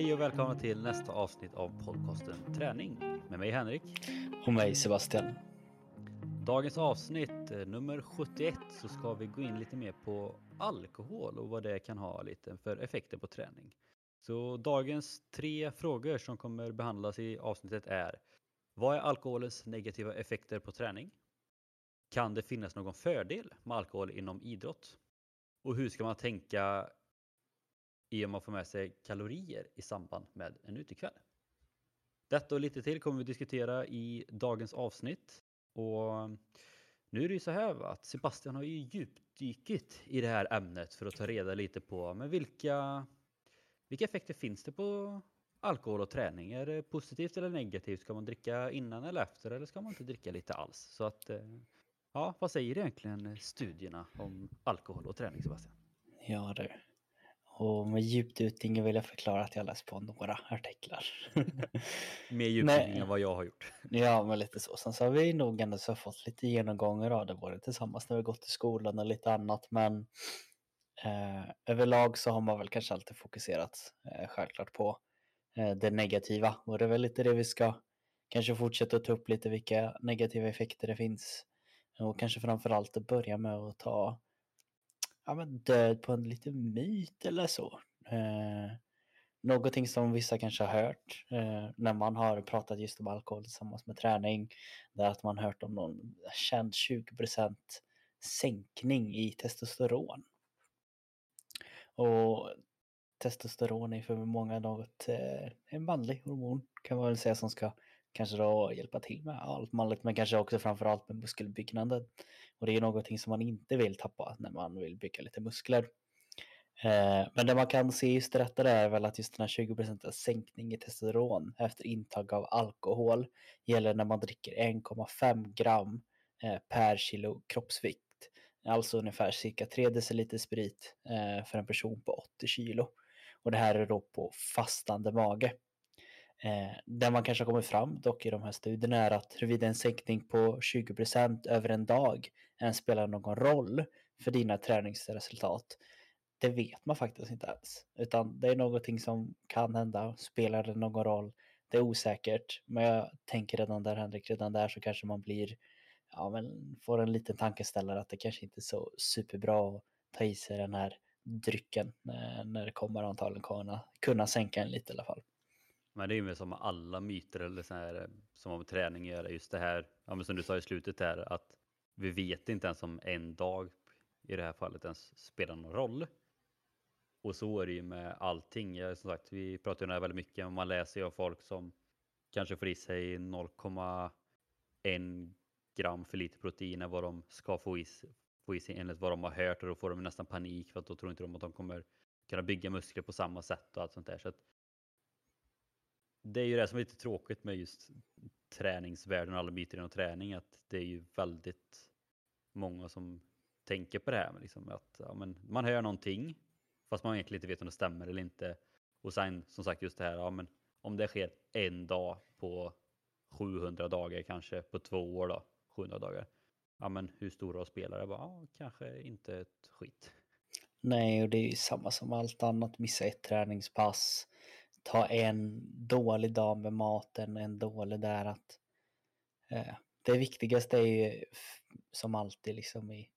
Hej och välkomna till nästa avsnitt av podcasten Träning med mig Henrik. Och mig Sebastian. Dagens avsnitt eh, nummer 71 så ska vi gå in lite mer på alkohol och vad det kan ha lite för effekter på träning. Så dagens tre frågor som kommer behandlas i avsnittet är Vad är alkoholens negativa effekter på träning? Kan det finnas någon fördel med alkohol inom idrott? Och hur ska man tänka i om man får med sig kalorier i samband med en utekväll? Detta och lite till kommer vi diskutera i dagens avsnitt. Och nu är det ju så här att Sebastian har ju djupdykit i det här ämnet för att ta reda lite på men vilka, vilka effekter finns det på alkohol och träning? Är det positivt eller negativt? Ska man dricka innan eller efter eller ska man inte dricka lite alls? Så att, eh, ja, vad säger egentligen studierna om alkohol och träning Sebastian? Ja du. Och med djupdykning vill jag förklara att jag läst på några artiklar. Mer djupdykning än vad jag har gjort. Ja, men lite så. Sen så har vi nog ändå så fått lite genomgångar av det, både tillsammans när vi gått i skolan och lite annat. Men eh, överlag så har man väl kanske alltid fokuserat eh, självklart på eh, det negativa. Och det är väl lite det vi ska kanske fortsätta ta upp lite vilka negativa effekter det finns. Och kanske framförallt att börja med att ta ja, men död på en liten myt eller så. Eh, någonting som vissa kanske har hört eh, när man har pratat just om alkohol tillsammans med träning. Det är att man hört om någon känd 20% sänkning i testosteron. Och testosteron är för många något, eh, en manlig hormon kan man väl säga som ska kanske då hjälpa till med allt manligt men kanske också framförallt med muskelbyggnaden. Och det är någonting som man inte vill tappa när man vill bygga lite muskler. Eh, men det man kan se just detta är väl att just den här 20% sänkning i testosteron efter intag av alkohol gäller när man dricker 1,5 gram eh, per kilo kroppsvikt. Alltså ungefär cirka 3 deciliter sprit eh, för en person på 80 kilo. Och det här är då på fastande mage. Eh, det man kanske har kommit fram dock i de här studierna är att huruvida en sänkning på 20% över en dag ens spelar någon roll för dina träningsresultat. Det vet man faktiskt inte ens. Utan det är någonting som kan hända. Spelar det någon roll? Det är osäkert. Men jag tänker redan där Henrik, redan där så kanske man blir, ja men får en liten tankeställare att det kanske inte är så superbra att ta i sig den här drycken eh, när det kommer antagligen kunna, kunna sänka en lite i alla fall. Men det är ju som med alla myter eller så här, som har med träning att göra. Just det här, ja, men som du sa i slutet här, att vi vet inte ens om en dag i det här fallet ens spelar någon roll. Och så är det ju med allting. Ja, som sagt, vi pratar ju om det här väldigt mycket, men man läser ju av folk som kanske får i sig 0,1 gram för lite protein vad de ska få i, få i sig enligt vad de har hört och då får de nästan panik för att då tror inte de att de kommer kunna bygga muskler på samma sätt och allt sånt där. Så att det är ju det som är lite tråkigt med just träningsvärlden och alla myter inom träning att det är ju väldigt många som tänker på det här med liksom att ja, men man hör någonting fast man egentligen inte vet om det stämmer eller inte. Och sen som sagt just det här, ja, men om det sker en dag på 700 dagar kanske på två år då, 700 dagar. Ja men hur stora spelare? Bara, ja, kanske inte ett skit. Nej, och det är ju samma som allt annat. Missa ett träningspass, ta en dålig dag med maten, en dålig där att eh, det viktigaste är ju som alltid liksom i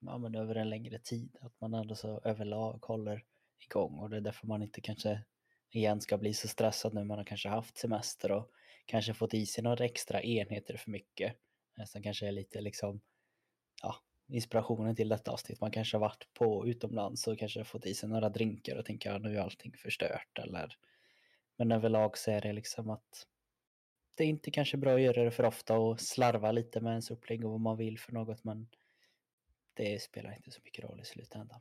ja, men över en längre tid att man ändå så överlag håller igång och det är därför man inte kanske igen ska bli så stressad nu man har kanske haft semester och kanske fått i sig några extra enheter för mycket. Eh, som kanske är lite liksom ja, inspirationen till detta avsnitt. Man kanske har varit på utomlands och kanske fått i sig några drinkar och tänker att nu är allting förstört eller men överlag så är det liksom att det är inte kanske bra att göra det för ofta och slarva lite med ens upplägg och vad man vill för något men det spelar inte så mycket roll i slutändan.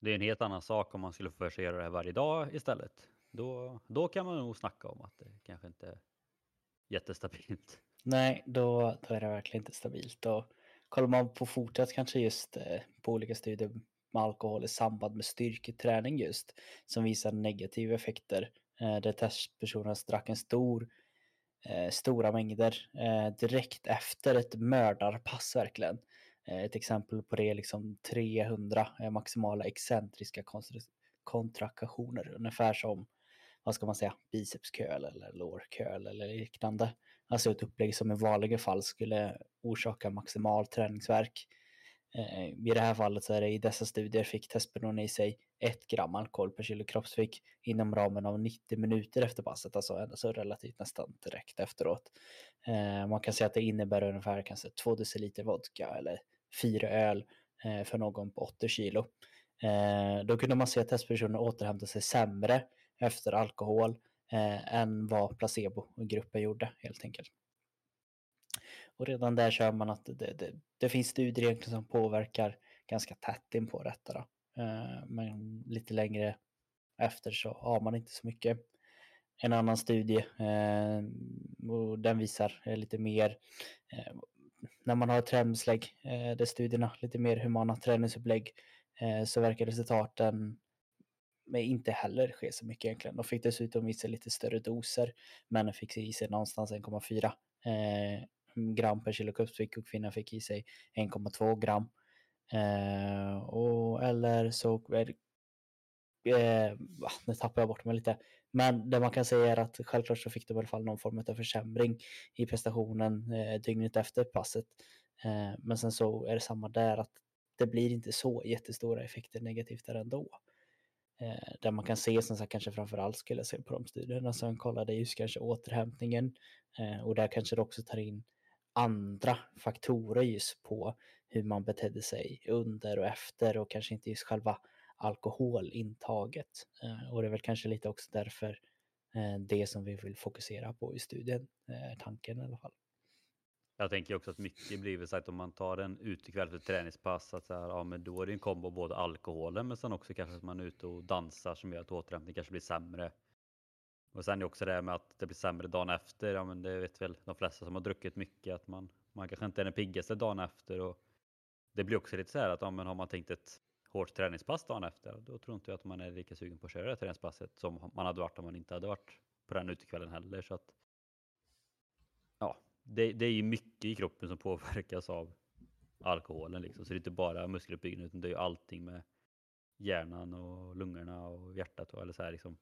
Det är en helt annan sak om man skulle få göra det här varje dag istället. Då, då kan man nog snacka om att det kanske inte är jättestabilt. Nej, då, då är det verkligen inte stabilt. Och kollar man på fortsatt kanske just eh, på olika studier med alkohol i samband med styrketräning just som visar negativa effekter. Eh, där testpersonerna drack en stor eh, stora mängder direkt efter ett mördarpass verkligen. ett exempel på det är liksom 300 maximala excentriska kontraktioner, ungefär som vad ska man säga, bicepsköl eller lårköl eller liknande. Alltså ett upplägg som i vanliga fall skulle orsaka maximal träningsverk. Eh, I det här fallet så är det i dessa studier fick testpersonen i sig 1 gram alkohol per kilo kroppsvikt inom ramen av 90 minuter efter passet, alltså, alltså relativt nästan direkt efteråt. Eh, man kan säga att det innebär ungefär kanske 2 deciliter vodka eller 4 öl eh, för någon på 80 kilo. Eh, då kunde man se att testpersonen återhämtade sig sämre efter alkohol Eh, än vad placebo-gruppen gjorde helt enkelt. Och redan där kör man att det, det, det finns studier egentligen som påverkar ganska tätt in på detta. Då. Eh, men lite längre efter så har man inte så mycket. En annan studie, eh, och den visar eh, lite mer eh, när man har träningslägg, eh, där studierna lite mer humana träningsupplägg, så verkar resultaten men inte heller ske så mycket egentligen. De fick dessutom i sig lite större doser. Männen fick i sig någonstans 1,4 eh, mm, gram per kilo kroppsvikt och kvinnan fick i sig 1,2 gram. Eh, och, eller så, eh, nu tappar jag bort mig lite, men det man kan säga är att självklart så fick de i alla fall någon form av försämring i prestationen eh, dygnet efter passet. Eh, men sen så är det samma där att det blir inte så jättestora effekter negativt där ändå. Eh, där man kan se, som sagt, kanske framförallt skulle jag se på de studierna som kollade just kanske återhämtningen eh, och där kanske det också tar in andra faktorer just på hur man betedde sig under och efter och kanske inte just själva alkoholintaget. Eh, och det är väl kanske lite också därför eh, det som vi vill fokusera på i studien, eh, tanken i alla fall. Jag tänker också att mycket blir väl sagt om man tar en utekväll för träningspass, att så här, ja, men då är det en kombo både alkoholen men sen också kanske att man är ute och dansar som gör att återhämtningen kanske blir sämre. Och sen är också det här med att det blir sämre dagen efter. Ja, men det vet väl de flesta som har druckit mycket att man, man kanske inte är den piggaste dagen efter. Och det blir också lite så här att ja, men har man tänkt ett hårt träningspass dagen efter, då tror inte jag att man är lika sugen på att köra det träningspasset som man hade varit om man inte hade varit på den utekvällen heller. Så att, ja, det, det är ju mycket i kroppen som påverkas av alkoholen. Liksom. Så det är inte bara muskeluppbyggnaden utan det är ju allting med hjärnan och lungorna och hjärtat. Och, eller så här, liksom,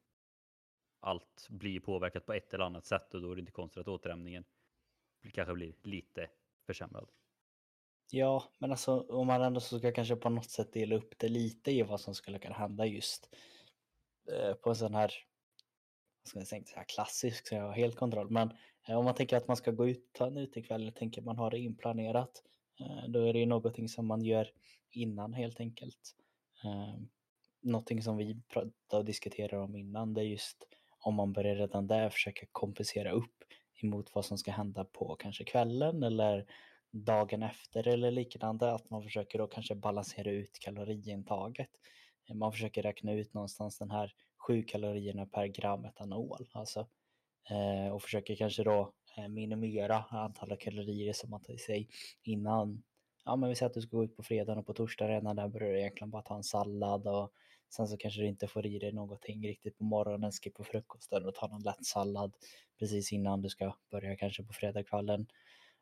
allt blir påverkat på ett eller annat sätt och då är det inte konstigt att återhämtningen kanske blir lite försämrad. Ja, men alltså om man ändå ska kanske på något sätt dela upp det lite i vad som skulle kunna hända just eh, på en sån här, ska jag säga, klassisk så jag har helt kontroll. Men eh, om man tänker att man ska gå ut ta en utekväll eller tänker man har det inplanerat, eh, då är det ju någonting som man gör innan helt enkelt. Eh, någonting som vi pratade och diskuterade om innan, det är just om man börjar redan där försöka kompensera upp emot vad som ska hända på kanske kvällen eller dagen efter eller liknande. Att man försöker då kanske balansera ut kaloriintaget. Man försöker räkna ut någonstans den här 7 kalorierna per gram etanol. Alltså, eh, och försöker kanske då eh, minimera antalet kalorier som man tar i sig innan. Ja, men vi säger att du ska gå ut på fredagen och på torsdag redan där börjar du egentligen bara ta en sallad och Sen så kanske du inte får i dig någonting riktigt på morgonen, skippa frukosten och ta någon lätt sallad precis innan du ska börja kanske på fredagskvällen.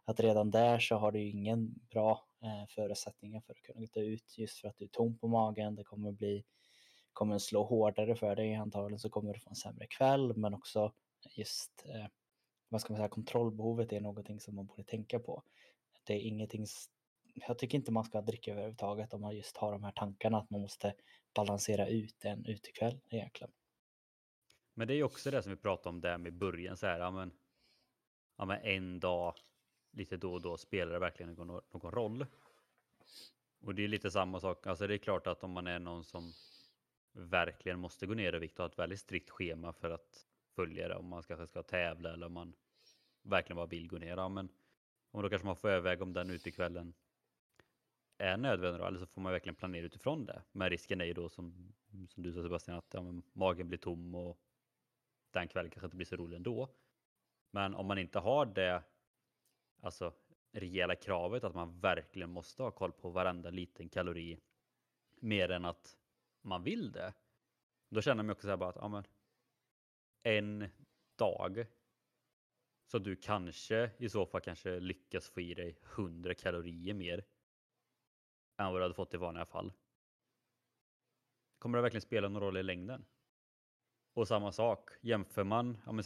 Att redan där så har du ingen bra eh, förutsättningar för att kunna gå ut just för att du är tom på magen. Det kommer bli kommer slå hårdare för dig antagligen så kommer du få en sämre kväll men också just eh, vad ska man säga kontrollbehovet är någonting som man borde tänka på. Det är ingenting jag tycker inte man ska dricka överhuvudtaget om man just har de här tankarna att man måste balansera ut en utekväll egentligen. Men det är ju också det som vi pratade om där med början så här, ja men, ja men en dag lite då och då spelar det verkligen någon, någon roll. Och det är lite samma sak, alltså det är klart att om man är någon som verkligen måste gå ner i vikt och ha ett väldigt strikt schema för att följa det, om man kanske ska tävla eller om man verkligen bara vill gå ner, ja men och då kanske man får överväga om den utekvällen är nödvändig då, eller så får man verkligen planera utifrån det. Men risken är ju då som, som du sa Sebastian att ja, magen blir tom och den kvällen kanske inte blir så rolig ändå. Men om man inte har det alltså rejäla kravet att man verkligen måste ha koll på varenda liten kalori mer än att man vill det. Då känner man också så här bara att ja, men, en dag så du kanske i så fall kanske lyckas få i dig 100 kalorier mer än vad du hade fått i vanliga fall. Kommer det verkligen spela någon roll i längden? Och samma sak, jämför man, om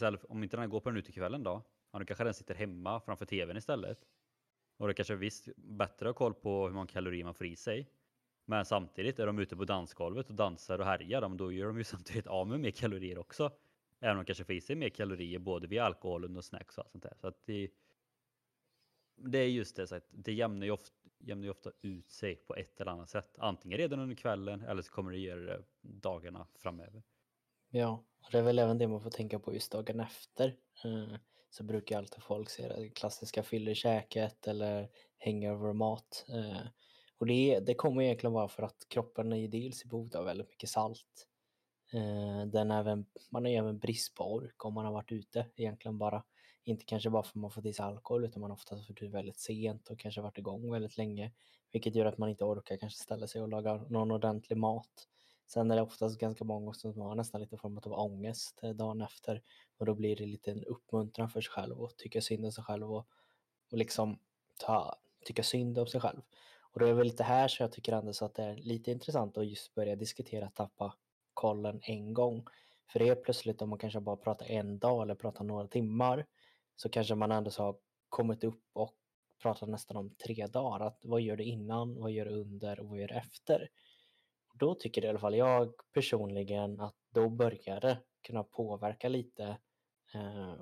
inte den här går på den utekvällen då, ja, då kanske den sitter hemma framför tvn istället. Och det kanske visst bättre att ha koll på hur många kalorier man får i sig. Men samtidigt är de ute på dansgolvet och dansar och härjar, då gör de ju samtidigt av med mer kalorier också. Även om de kanske får i sig mer kalorier både via alkoholen och snacks och allt sånt där. Så att det, det är just det, så att det jämnar ju, ofta, jämnar ju ofta ut sig på ett eller annat sätt. Antingen redan under kvällen eller så kommer det göra det dagarna framöver. Ja, och det är väl även det man får tänka på just dagen efter. Eh, så brukar alltid folk se det klassiska fyllerkäket eller hangover-mat. Eh, och det, det kommer egentligen vara för att kroppen är dels i behov av väldigt mycket salt. Eh, den även, man har även brist på ork om man har varit ute egentligen bara. Inte kanske bara för att man fått i sig alkohol utan man har oftast fått ute väldigt sent och kanske varit igång väldigt länge. Vilket gör att man inte orkar kanske ställa sig och laga någon ordentlig mat. Sen är det oftast ganska många som har nästan lite form av ångest eh, dagen efter och då blir det lite en uppmuntran för sig själv och tycka synd om sig själv och, och liksom ta, tycka synd om sig själv. Och det är väl lite här så jag tycker ändå så att det är lite intressant att just börja diskutera tappa kollen en gång. För det är plötsligt om man kanske bara pratar en dag eller pratar några timmar så kanske man ändå så har kommit upp och pratat nästan om tre dagar. Att vad gör du innan, vad gör du under och vad gör du efter? Då tycker i alla fall jag personligen att då börjar det kunna påverka lite. Eh,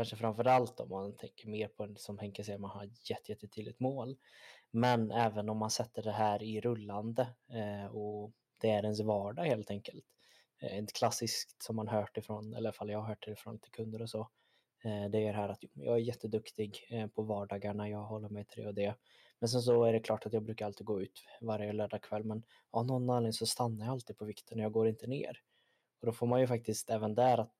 kanske framför allt om man tänker mer på en, som Henke säger, man har jättetydligt mål. Men även om man sätter det här i rullande eh, och det är ens vardag helt enkelt. Eh, ett klassiskt som man hört ifrån, eller i alla fall jag har hört det ifrån till kunder och så. Eh, det är det här att jag är jätteduktig eh, på vardagarna, jag håller mig till det och det. Men sen så är det klart att jag brukar alltid gå ut varje lördagkväll men av någon anledning så stannar jag alltid på vikten och jag går inte ner. Och då får man ju faktiskt även där att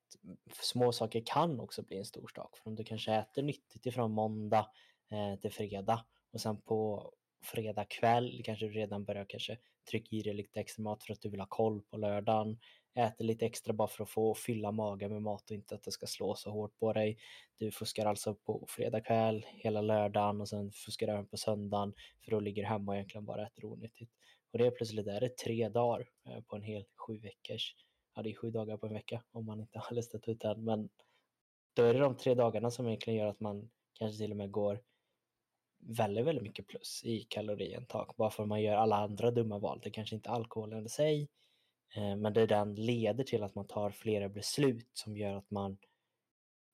små saker kan också bli en stor sak. För om du kanske äter nyttigt ifrån måndag eh, till fredag och sen på fredag kväll kanske du redan börjar kanske trycka i dig lite extra mat för att du vill ha koll på lördagen. Äter lite extra bara för att få fylla magen med mat och inte att det ska slå så hårt på dig. Du fuskar alltså på fredag kväll hela lördagen och sen fuskar du även på söndagen för då ligger du hemma och egentligen bara äter onyttigt. Och det är plötsligt där det tre dagar eh, på en hel sju veckors, ja det är sju dagar på en vecka om man inte har listat ut det men då är det de tre dagarna som egentligen gör att man kanske till och med går väldigt, väldigt mycket plus i kaloriintag bara för att man gör alla andra dumma val. Det kanske inte är alkoholen i sig, eh, men det den leder till att man tar flera beslut som gör att man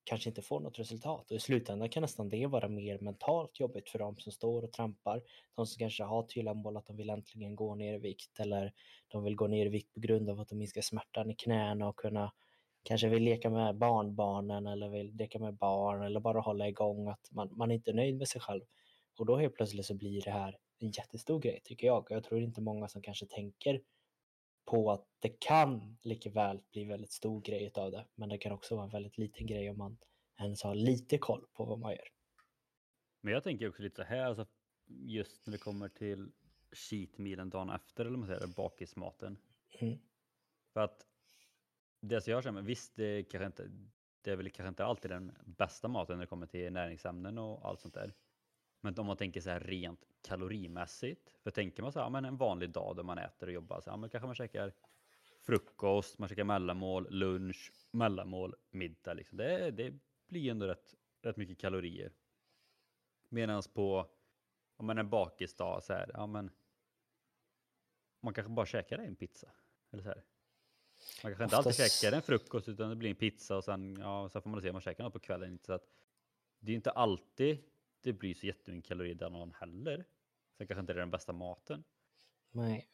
kanske inte får något resultat. Och i slutändan kan nästan det vara mer mentalt jobbigt för de som står och trampar. De som kanske har tydliga mål att de vill äntligen gå ner i vikt eller de vill gå ner i vikt på grund av att de minskar smärtan i knäna och kunna kanske vill leka med barnbarnen eller vill leka med barn eller bara hålla igång att man, man är inte är nöjd med sig själv. Och då helt plötsligt så blir det här en jättestor grej tycker jag. Jag tror inte många som kanske tänker på att det kan lika väl bli väldigt stor grej av det. Men det kan också vara en väldigt liten grej om man ens har lite koll på vad man gör. Men jag tänker också lite så här, alltså just när det kommer till cheat mealen dagen efter, eller man säger bakismaten. Mm. För att det som jag känner, visst det, kanske inte, det är väl kanske inte alltid den bästa maten när det kommer till näringsämnen och allt sånt där. Men om man tänker så här rent kalorimässigt, för tänker man så här, men en vanlig dag då man äter och jobbar, så här, men kanske man käkar frukost, man käkar mellanmål, lunch, mellanmål, middag. Liksom. Det, det blir ändå rätt, rätt mycket kalorier. Medan på om man är bakisdag så här, ja men man kanske bara käkar en pizza. Eller så här. Man kanske inte Oftast... alltid käkar en frukost utan det blir en pizza och sen, ja, sen får man se om man käkar något på kvällen. Så att det är inte alltid det blir så jättemycket kalorier den någon heller. Sen kanske inte det är den bästa maten. Nej,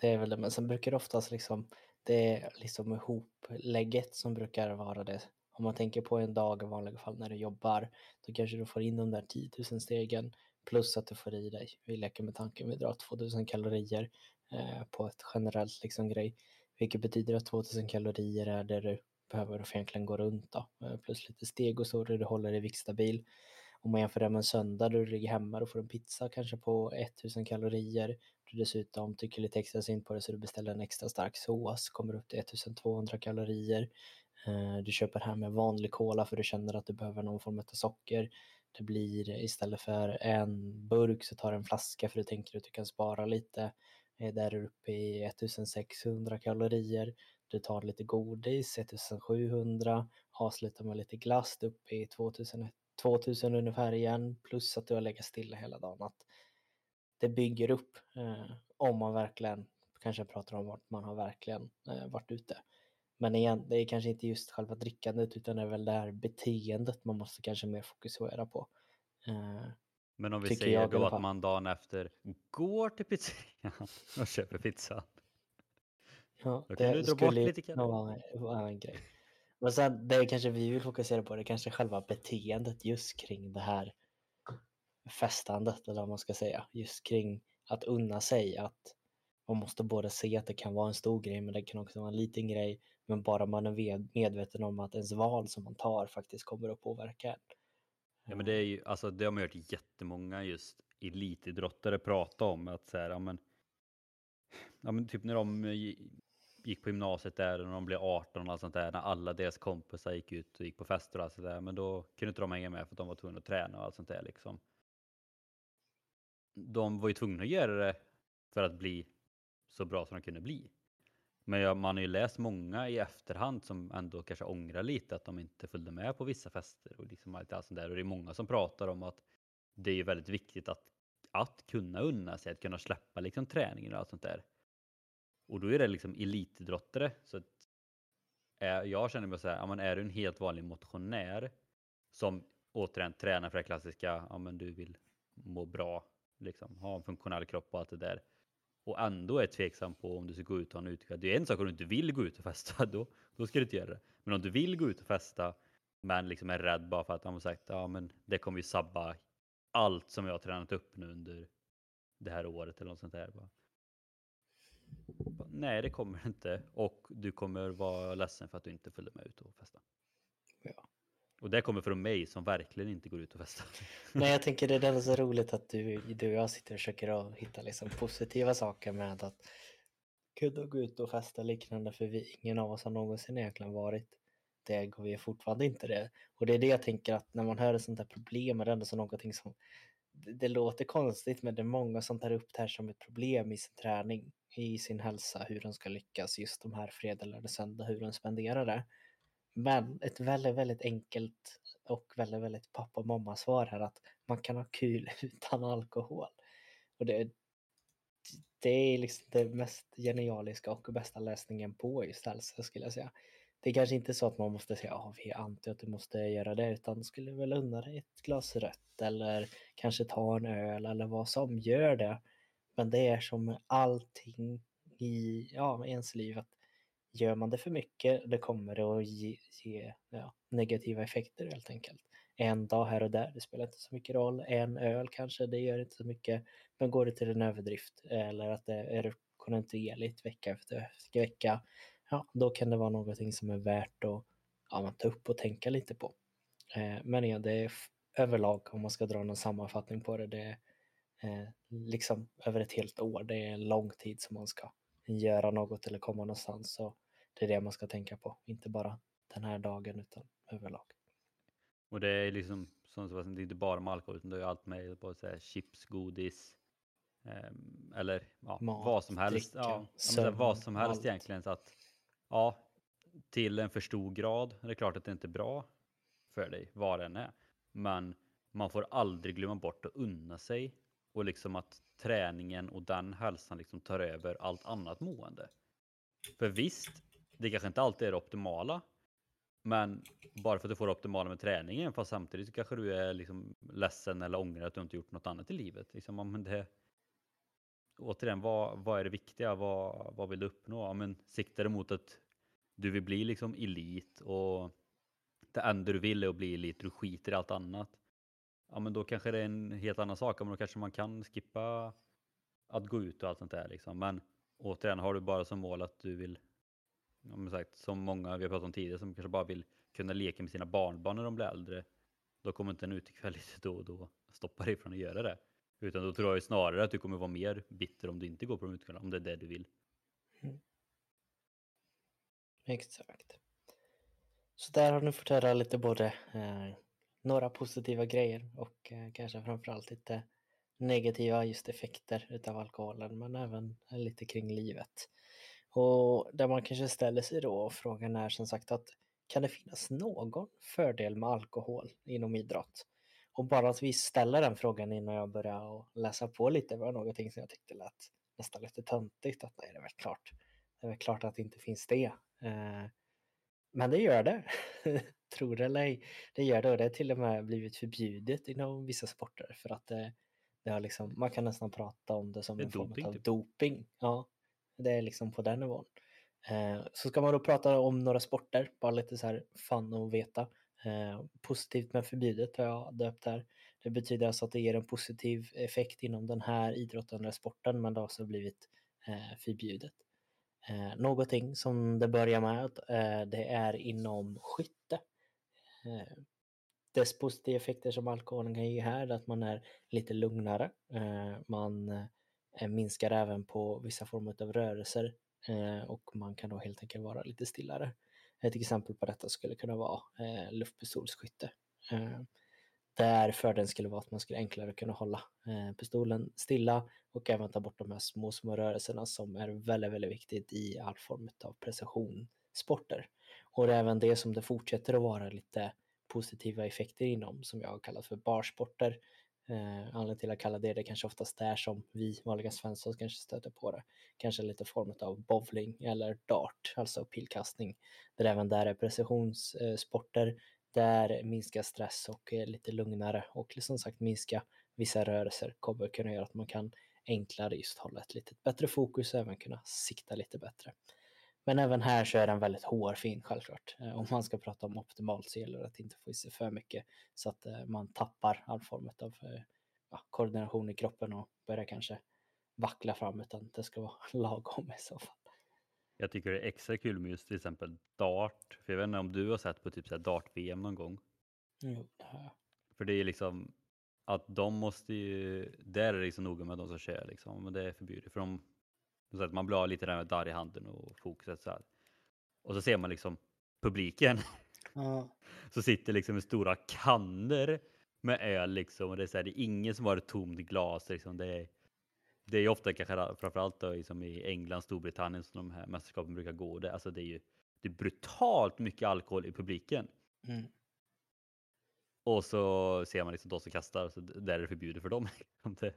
det är väl det. Men sen brukar det oftast liksom, det är liksom ihoplägget som brukar vara det. Om man tänker på en dag i vanliga fall när du jobbar, då kanske du får in de där 10 000 stegen plus att du får i dig, vi leker med tanken, vi drar 2000 kalorier eh, på ett generellt liksom grej, vilket betyder att 2000 kalorier är det du behöver för egentligen gå runt då, eh, plus lite steg och så, där du håller dig viktstabil. Om man jämför det med en söndag då du ligger hemma och får en pizza kanske på 1000 kalorier. Du dessutom tycker lite extra synd på det så du beställer en extra stark sås, kommer upp till 1200 kalorier. Eh, du köper hem en vanlig cola för du känner att du behöver någon form av socker. Det blir istället för en burk så tar du en flaska för du tänker att du kan spara lite. Eh, där är du uppe i 1600 kalorier. du tar lite godis, 1700, avslutar med lite glass uppe i 2100 2000 ungefär igen, plus att du har legat stilla hela dagen. Att det bygger upp eh, om man verkligen kanske pratar om vart man har verkligen eh, varit ute. Men igen, det är kanske inte just själva drickandet utan det är väl det här beteendet man måste kanske mer fokusera på. Eh, Men om vi säger då att man dagen efter går till pizzerian och köper pizza. Ja, Då kan det du dra bort lite vara vara en grej. Men sen det kanske vi vill fokusera på, det är kanske själva beteendet just kring det här festandet eller vad man ska säga. Just kring att unna sig att man måste både se att det kan vara en stor grej men det kan också vara en liten grej. Men bara man är medveten om att ens val som man tar faktiskt kommer att påverka en. Ja, men det är ju, alltså det har man hört jättemånga just elitidrottare prata om att så här, ja men, ja men typ när de eh, gick på gymnasiet där när de blev 18 och allt sånt där, när alla deras kompisar gick ut och gick på fester och allt sånt där, men då kunde inte de hänga med för att de var tvungna att träna och allt sånt där liksom. De var ju tvungna att göra det för att bli så bra som de kunde bli. Men jag, man har ju läst många i efterhand som ändå kanske ångrar lite att de inte följde med på vissa fester och liksom allt allt sånt där. Och det är många som pratar om att det är väldigt viktigt att, att kunna unna sig, att kunna släppa liksom träningen och allt sånt där. Och då är det liksom elitidrottare. Så att, är, jag känner mig så här, ja, men är du en helt vanlig motionär som återigen tränar för det klassiska, ja men du vill må bra, liksom, ha en funktionell kropp och allt det där och ändå är tveksam på om du ska gå ut och ha en utekväll. Det är en sak om du inte vill gå ut och festa, då, då ska du inte göra det. Men om du vill gå ut och festa men liksom är rädd bara för att de har sagt ja men det kommer ju sabba allt som jag har tränat upp nu under det här året eller något sånt där. Bara. Nej, det kommer det inte och du kommer vara ledsen för att du inte följde med ut och festa. Ja. Och det kommer från mig som verkligen inte går ut och festar. Nej, jag tänker det är så roligt att du, du och jag sitter och försöker att hitta liksom positiva saker med att kunna gå ut och festa liknande för vi, ingen av oss har någonsin egentligen varit det och vi är fortfarande inte det. Och det är det jag tänker att när man hör ett sånt här problem är det ändå så någonting som det, det låter konstigt men det är många som tar upp det här som ett problem i sin träning, i sin hälsa, hur den ska lyckas just de här fredag, lördag, söndag, hur den spenderar det. Men ett väldigt, väldigt enkelt och väldigt, väldigt pappa och mamma svar här att man kan ha kul utan alkohol. Och det, det är liksom det mest genialiska och bästa läsningen på just hälsa skulle jag säga. Det är kanske inte så att man måste säga att vi är anti att du måste göra det utan skulle väl unna dig ett glas rött eller kanske ta en öl eller vad som gör det. Men det är som med allting i ja, ens liv att gör man det för mycket det kommer det att ge, ge ja, negativa effekter helt enkelt. En dag här och där, det spelar inte så mycket roll. En öl kanske, det gör inte så mycket. Men går det till en överdrift eller att det är kontinuerligt vecka efter vecka, ja, då kan det vara någonting som är värt att ja, ta upp och tänka lite på. Eh, men ja, det är överlag, om man ska dra någon sammanfattning på det, det är liksom över ett helt år. Det är en lång tid som man ska göra något eller komma någonstans. Så det är det man ska tänka på, inte bara den här dagen utan överlag. Och det är liksom som Sebastian, det är inte bara med alkohol utan det är allt med både så här chips, godis ehm, eller ja, Mat, vad som helst. dricka, ja, här, vad sömn, som helst allt. egentligen. Så att, ja, till en för stor grad. Det är klart att det inte är bra för dig, vad det än är. Men man får aldrig glömma bort att unna sig och liksom att träningen och den hälsan liksom tar över allt annat mående. För visst, det kanske inte alltid är det optimala, men bara för att du får det optimala med träningen, fast samtidigt så kanske du är liksom ledsen eller ångrar att du inte gjort något annat i livet. Liksom, men det, återigen, vad, vad är det viktiga? Vad, vad vill du uppnå? Ja, men siktar du mot att du vill bli liksom elit och det enda du vill är att bli elit, du skiter i allt annat. Ja, men då kanske det är en helt annan sak. Men då kanske man kan skippa att gå ut och allt sånt där. Liksom. Men återigen, har du bara som mål att du vill ja, sagt, som många vi har pratat om tidigare som kanske bara vill kunna leka med sina barnbarn när de blir äldre. Då kommer inte en utekväll lite då och då stoppa dig från att göra det. Utan då tror jag snarare att du kommer vara mer bitter om du inte går på de utekvällarna, om det är det du vill. Mm. Exakt. Så där har ni fått höra lite både eh, några positiva grejer och eh, kanske framförallt lite negativa just effekter utav alkoholen men även lite kring livet. Och där man kanske ställer sig då frågan är som sagt att kan det finnas någon fördel med alkohol inom idrott? Och bara att vi ställer den frågan innan jag börjar läsa på lite var någonting som jag tyckte lät nästan lite töntigt. Att nej, det är väl klart. Det är väl klart att det inte finns det. Eh, men det gör det. Tror det eller ej. Det gör det och det har till och med blivit förbjudet inom vissa sporter för att det, det har liksom, man kan nästan prata om det som Det en form doping, av typ. doping. Ja, det är liksom på den nivån. Eh, så ska man då prata om några sporter, bara lite så här fun att veta. Eh, positivt men förbjudet har jag döpt här. Det betyder alltså att det ger en positiv effekt inom den här idrotten eller sporten men det har också blivit eh, förbjudet. Eh, någonting som det börjar med eh, det är inom skytte. Eh, dess positiva effekter som alkoholen kan ge här är att man är lite lugnare. Eh, man eh, minskar även på vissa former av rörelser eh, och man kan då helt enkelt vara lite stillare. Eh, Ett exempel på detta skulle kunna vara eh, luftpistolsskytte. Eh, där fördelen skulle vara att man skulle enklare kunna hålla eh, pistolen stilla och även ta bort de här små, små rörelserna som är väldigt, väldigt viktigt i all form av precisionssporter. Och det är även det som det fortsätter att vara lite positiva effekter inom som jag har kallat för barsporter. Eh, anledningen till att kalla det det kanske oftast är som vi vanliga svenskar kanske stöter på det. Kanske lite form av bowling eller dart, alltså pilkastning. Där även där är precisionssporter eh, där minska stress och är lite lugnare och som sagt minska vissa rörelser kommer kunna göra att man kan enklare just hålla ett lite bättre fokus och även kunna sikta lite bättre. Men även här så är den väldigt hårfin självklart. Eh, om man ska prata om optimalt så gäller det att inte få i sig för mycket så att eh, man tappar all form av ja, koordination i kroppen och börjar kanske vackla fram utan det ska vara lagom i så fall. Jag tycker det är extra kul med just till exempel dart. För jag vet inte om du har sett på typ dart-VM någon gång. Jag. För det är liksom att de måste ju, där är det liksom noga med de som kör liksom. Men det är förbjudet för de, så att man blir lite där med darr i handen och fokuset så här. Och så ser man liksom publiken Ja, så sitter liksom med stora kannor med öl liksom och det är så här, det är ingen som har ett tomt glas liksom. Det är, det är ju ofta kanske framförallt då liksom i England, Storbritannien som de här mästerskapen brukar gå. Det, alltså det är ju det är brutalt mycket alkohol i publiken. mm. Och så ser man liksom de som kastar, så där är det förbjudet för dem. det,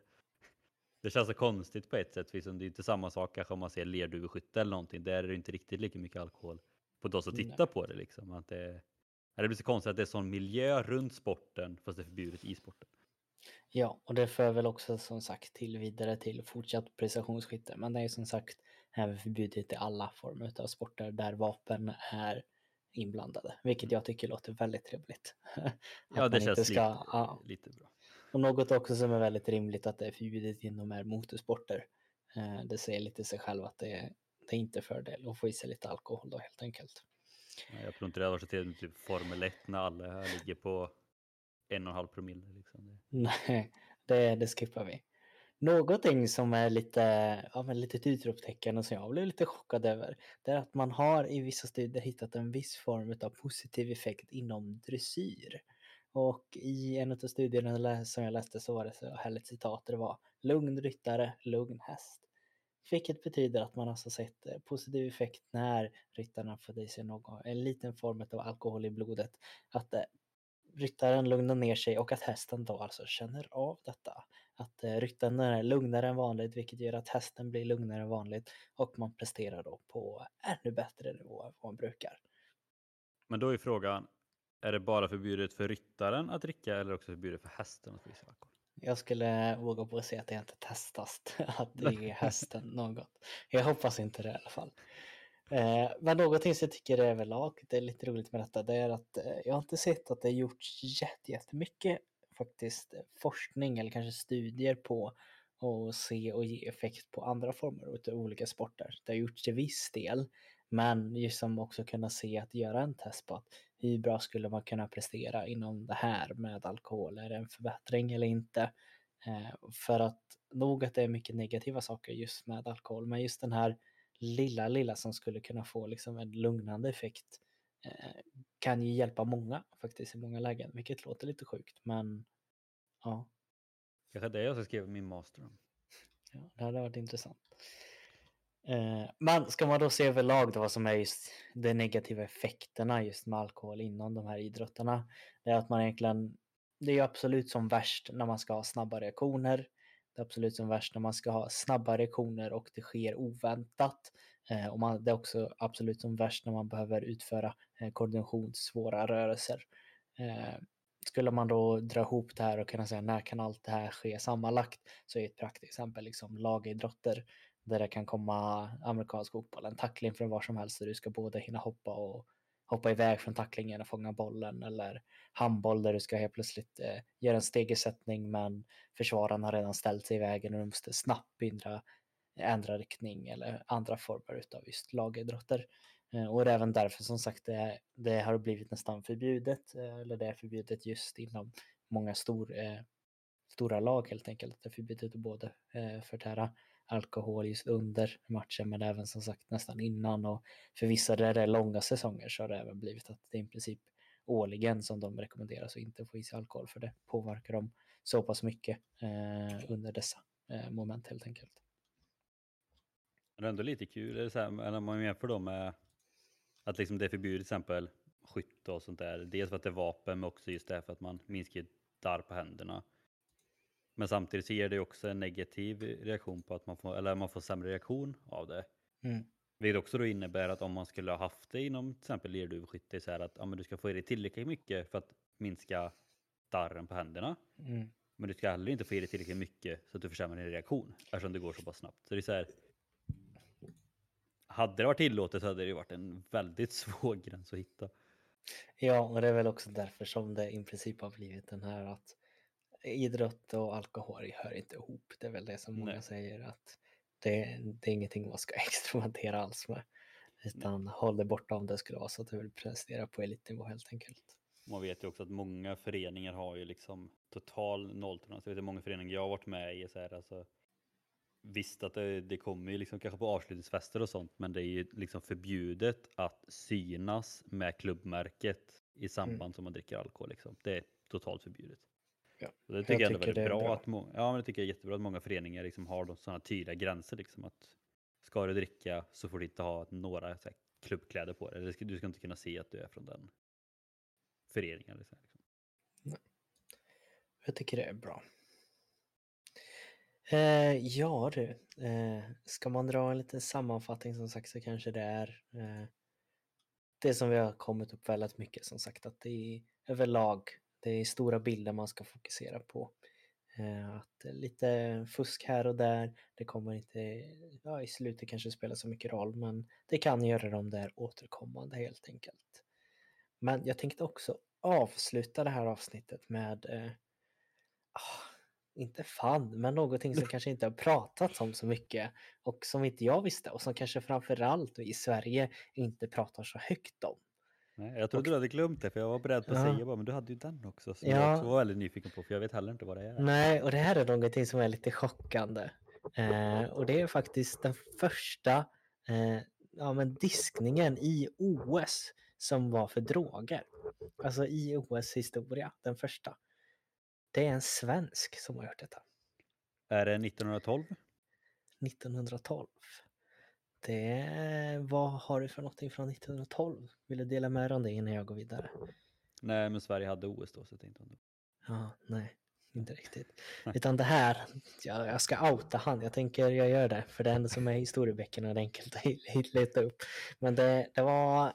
det känns så konstigt på ett sätt, liksom det är inte samma sak kanske om man ser lerduveskytte eller någonting. Där är det inte riktigt lika mycket alkohol på de som tittar på det. Liksom. Att det, det blir så konstigt att det är sån miljö runt sporten fast det är förbjudet i sporten. Ja, och det för väl också som sagt till vidare till fortsatt prestationsskytte. Men det är ju som sagt även förbjudet i alla former av sporter där vapen är inblandade, vilket jag tycker låter väldigt trevligt. Ja, det känns lite, ja. lite bra. Och något också som är väldigt rimligt att det är förbjudet inom är motorsporter. Eh, Det säger lite sig själv att det är, det är inte fördel att få i sig lite alkohol då helt enkelt. Jag tror inte det hade varit så trevligt med typ Formel 1 när alla här ligger på en och en halv promille. Liksom. Det- Nej, det, det skippar vi. Någonting som är lite, ja, men lite ett utropstecken och som jag blev lite chockad över, det är att man har i vissa studier hittat en viss form av positiv effekt inom dressyr. Och i en av studierna som jag läste så var det så härligt citat, det var lugn ryttare, lugn häst. Vilket betyder att man alltså sett eh, positiv effekt när ryttarna får i sig någon, en liten form av alkohol i blodet. Att eh, ryttaren lugnar ner sig och att hästen då alltså känner av detta. Att eh, ryttaren är lugnare än vanligt vilket gör att hästen blir lugnare än vanligt och man presterar då på ännu bättre nivå än vad man brukar. Men då är frågan, är det bara förbjudet för ryttaren att dricka eller också förbjudet för hästen att sig alkohol? Jag skulle våga på att säga att det inte testas att ge hästen något. Jag hoppas inte det i alla fall. Eh, Men någonting som jag tycker är överlag, det är lite roligt med detta, det är att eh, jag har inte sett att det gjorts jättemycket faktiskt forskning eller kanske studier på att se och ge effekt på andra former av olika sporter. Det har gjorts till viss del, men just som också kunna se att göra en test på att hur bra skulle man kunna prestera inom det här med alkohol? Är det en förbättring eller inte? Eh, för att nog att det är mycket negativa saker just med alkohol, men just den här lilla, lilla som skulle kunna få liksom en lugnande effekt eh, kan ju hjälpa många faktiskt i många lägen, vilket låter lite sjukt, men ja, Kanske det jag ska skriva min master om. ja det hade varit intressant. Eh, men ska man då se överlag då vad som är just de negativa effekterna just med alkohol inom de här idrotterna. Det är att man egentligen, det är absolut som värst när man ska ha snabba reaktioner. Det är absolut som värst när man ska ha snabba reaktioner och det sker oväntat. Eh, och man, det är också absolut som värst när man behöver utföra eh, koordinationssvåra rörelser. Eh, skulle man då dra ihop det här och kunna säga när kan allt det här ske sammanlagt så är ett praktexempel liksom lagidrotter där det kan komma amerikansk fotboll, en tackling från var som helst där du ska både hinna hoppa och hoppa iväg från tacklingen och fånga bollen eller handboll där du ska helt plötsligt eh, göra en stegersättning men försvararna har redan ställt sig i vägen och du måste snabbt ändra, ändra eh, riktning eller andra former av just lagidrotter. Eh, och det är även därför som sagt det, det har blivit nästan förbjudet eh, eller det är förbjudet just inom många stor, eh, stora lag helt enkelt. Det är förbjudet att både eh, förtära alkohol just under matchen men även som sagt nästan innan och för vissa där det är långa säsonger så har det även blivit att det är i princip årligen som de rekommenderas att inte få i sig alkohol för det påverkar dem så pass mycket eh, under dessa eh, moment helt enkelt. Det är ändå lite kul, är det så här, när man jämför då med att liksom det är förbjudet till exempel skytte och sånt där. Dels för att det är vapen men också just det här för att man minskar darr på händerna. Men samtidigt så ger det också en negativ reaktion på att man får, eller man får sämre reaktion av det. Mm. Vilket också då innebär att om man skulle ha haft det inom till exempel lerduvskytte så här att ja, men du ska få i dig tillräckligt mycket för att minska darren på händerna. Mm. Men du ska heller inte få i dig tillräckligt mycket så att du försämrar din reaktion eftersom det går så pass snabbt. Så det är så här, hade det varit tillåtet så hade det varit en väldigt svår gräns att hitta. Ja, och det är väl också därför som det i princip har blivit den här att idrott och alkohol hör inte ihop. Det är väl det som många Nej. säger att det, det är ingenting man ska experimentera alls med. Utan håll det borta om det skulle vara så att du vill prestera på elitnivå helt enkelt. Man vet ju också att många föreningar har ju liksom total nolltolerans. Jag vet att många föreningar jag har varit med i så här, alltså, Visst att det, det kommer ju liksom kanske på avslutningsfester och sånt, men det är ju liksom förbjudet att synas med klubbmärket i samband som man dricker alkohol. Liksom. Det är totalt förbjudet. Ja, Och det tycker jag, tycker väldigt det är bra, bra. att må- ja, men det tycker jag är jättebra att många föreningar liksom har sådana tydliga gränser. Liksom, att ska du dricka så får du inte ha några här, klubbkläder på dig. Du ska inte kunna se att du är från den föreningen. Liksom. Jag tycker det är bra. Eh, ja du, eh, ska man dra en liten sammanfattning som sagt så kanske det är eh, det som vi har kommit upp väldigt mycket som sagt att det är överlag det är stora bilder man ska fokusera på. Eh, att lite fusk här och där, det kommer inte ja, i slutet kanske spela så mycket roll men det kan göra dem där återkommande helt enkelt. Men jag tänkte också avsluta det här avsnittet med eh, ah, inte fan, men någonting som kanske inte har pratats om så mycket och som inte jag visste och som kanske framförallt i Sverige inte pratar så högt om. Nej, jag trodde du hade glömt det för jag var beredd på att Ja. säga bara, men du hade ju den också. Som Ja. jag också var väldigt nyfiken på för jag vet heller inte vad det är. Nej, och det här är någonting som är lite chockande. Eh, och det är faktiskt den första eh, ja, men diskningen i OS som var för droger. Alltså i OS historia, den första. Det är en svensk som har gjort detta. Är det 1912? 1912. Det, vad har du för någonting från 1912? Vill du dela med dig om det innan jag går vidare? Nej, men Sverige hade OS då så jag tänkte ändå. Ja, nej, inte riktigt. Utan det här, ja, jag ska outa han. Jag tänker jag gör det, för det enda som är i historieböckerna är det enkelt att leta upp. Men det, det var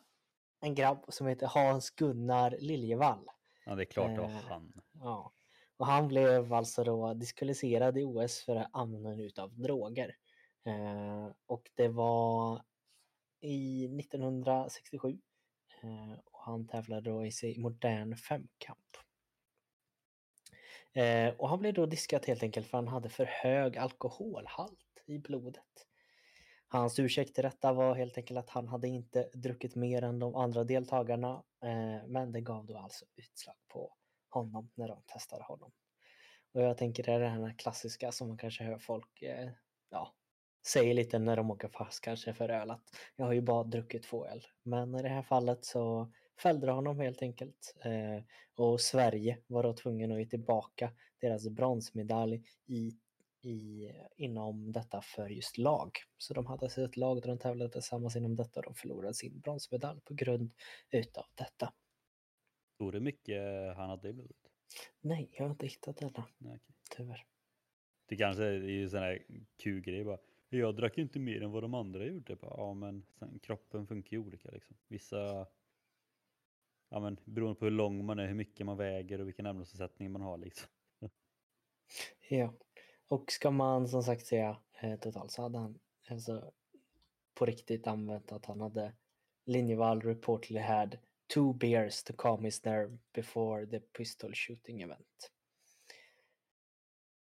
en grabb som heter Hans Gunnar Liljevall. Ja, det är klart det var Eh, han. Ja. Och han blev alltså då diskvalificerad i OS för användning utav droger. Eh, och det var i 1967. Eh, och han tävlade då i sig modern femkamp. Eh, och han blev då diskad helt enkelt för han hade för hög alkoholhalt i blodet. Hans ursäkt till detta var helt enkelt att han hade inte druckit mer än de andra deltagarna. Eh, men det gav då alltså utslag på honom när de testade honom. Och jag tänker det är det här klassiska som man kanske hör folk eh, ja, säger lite när de åker fast kanske för öl att jag har ju bara druckit två öl. Men i det här fallet så fällde de honom helt enkelt. Eh, och Sverige var då tvungen att ge tillbaka deras bronsmedalj i i, inom detta för just lag. Så de hade ett lag där de tävlade tillsammans inom detta och de förlorade sin bronsmedalj på grund utav detta. Stod det mycket han hade i blodet? Nej, jag har inte hittat denna, Nej, okej. tyvärr. Det kanske är ju sån här kul grej bara. Jag drack inte mer än vad de andra gjorde. Bara, ja men sen, kroppen funkar ju olika liksom. Vissa, ja men beroende på hur lång man är, hur mycket man väger och vilken ämnesomsättning man har liksom. Ja, och ska man som sagt säga eh, totalt så hade han alltså på riktigt använt att han hade Linjevall reportedly had two beers to calm his nerve before the pistol shooting event.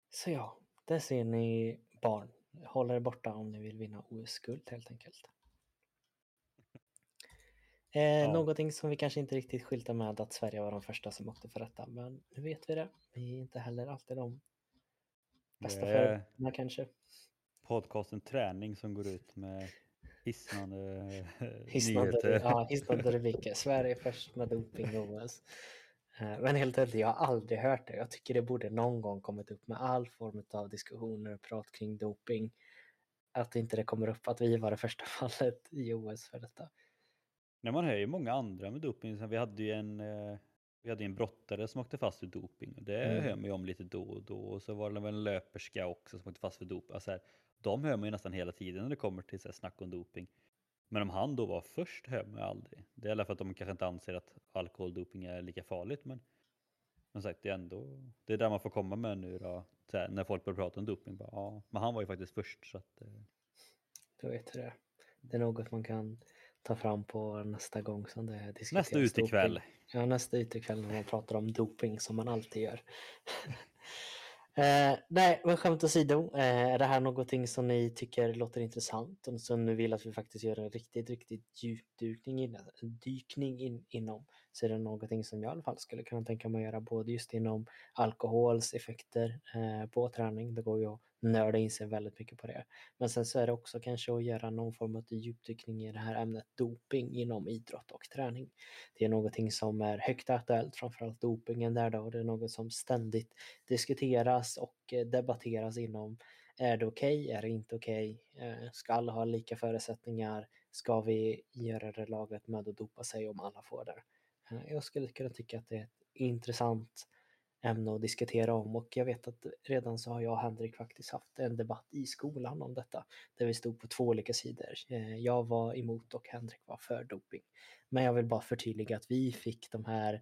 Så ja, där ser ni barn. Håll er borta om ni vill vinna OS-guld helt enkelt. Eh, Ja. Någonting som vi kanske inte riktigt skyltar med att Sverige var de första som åkte för detta, men nu vet vi det. Vi är inte heller alltid de bästa förberedelserna kanske. podcasten Träning som går ut med hisnande eh, Hisnande, nyheter. ja, hisnande rubriker. Sverige först med doping OS. Eh, Men helt ärligt, jag har aldrig hört det. Jag tycker det borde någon gång kommit upp med all form av diskussioner och prat kring doping. Att inte det kommer upp att vi var det första fallet i OS för detta. Nej, man hör ju många andra med doping. Vi hade ju en, eh, vi hade en brottare som åkte fast för doping. Och det Mm. hör man ju om lite då och då. Och så var det väl en löperska också som åkte fast för doping. Alltså här, de hör man ju nästan hela tiden när det kommer till så här, snack om doping. Men om han då var först man ju aldrig. Det är för att de kanske inte anser att alkoholdoping är lika farligt. Men som sagt, det är ändå det är där man får komma med nu då. Här, när folk börjar prata om doping. Bara, ja, men han var ju faktiskt först. Så att, eh, Du vet det är. Det är något man kan ta fram på nästa gång som det diskuteras nästa utekväll. Ja, nästa utekväll när man pratar om doping som man alltid gör. eh, nej, men skämt åsido. Eh, är det här någonting som ni tycker låter intressant och som ni vill att vi faktiskt gör en riktigt, riktigt djupdykning in, dykning in, inom så är det någonting som jag i alla fall skulle kunna tänka mig att göra både just inom alkohols effekter eh, på träning. Det går ju att nörda in sig väldigt mycket på det. Men sen så är det också kanske att göra någon form av djupdykning i det här ämnet doping inom idrott och träning. Det är någonting som är högt aktuellt, framförallt dopingen där då. och Det är något som ständigt diskuteras och eh, debatteras inom. Är det okej? Är det inte okej? Okay? Ska alla ha lika förutsättningar? Ska vi göra det laget med att dopa sig om alla får det? Eh, jag skulle kunna tycka att det är ett intressant ämne att diskutera om och jag vet att redan så har jag och Henrik faktiskt haft en debatt i skolan om detta där vi stod på två olika sidor. Eh, jag var emot och Henrik var för doping. Men jag vill bara förtydliga att vi fick de här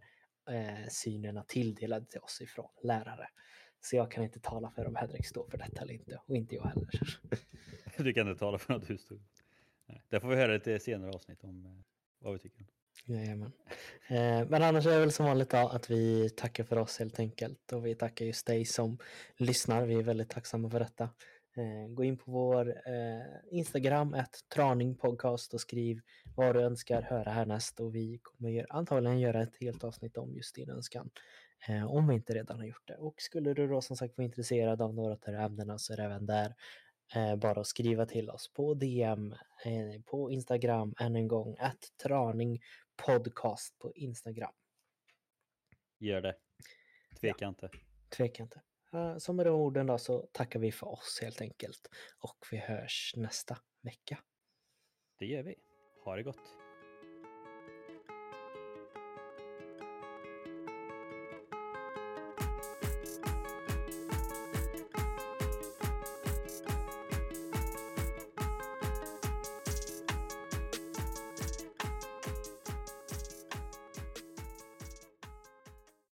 eh, synerna tilldelade till oss ifrån lärare. Så jag kan inte tala för om Henrik står för detta eller inte och inte jag heller. Du kan inte tala för något du stod. Nej, Där får vi höra lite senare avsnitt om eh, vad vi tycker. Jajamän. Eh, Men annars är det väl som vanligt då att vi tackar för oss helt enkelt och vi tackar just dig som lyssnar. Vi är väldigt tacksamma för detta. Eh, Gå in på vår eh, Instagram, ett traningpodcast och skriv vad du önskar höra härnäst och vi kommer antagligen göra ett helt avsnitt om just din önskan. Eh, om vi inte redan har gjort det. Och skulle du då som sagt vara intresserad av några av de här ämnena så är det även där eh, bara att skriva till oss på DM eh, på Instagram än en gång, att traning podcast på Instagram. Gör det. Tveka inte. Tveka inte. Så med de orden då så tackar vi för oss helt enkelt och vi hörs nästa vecka. Det gör vi. Ha det gott.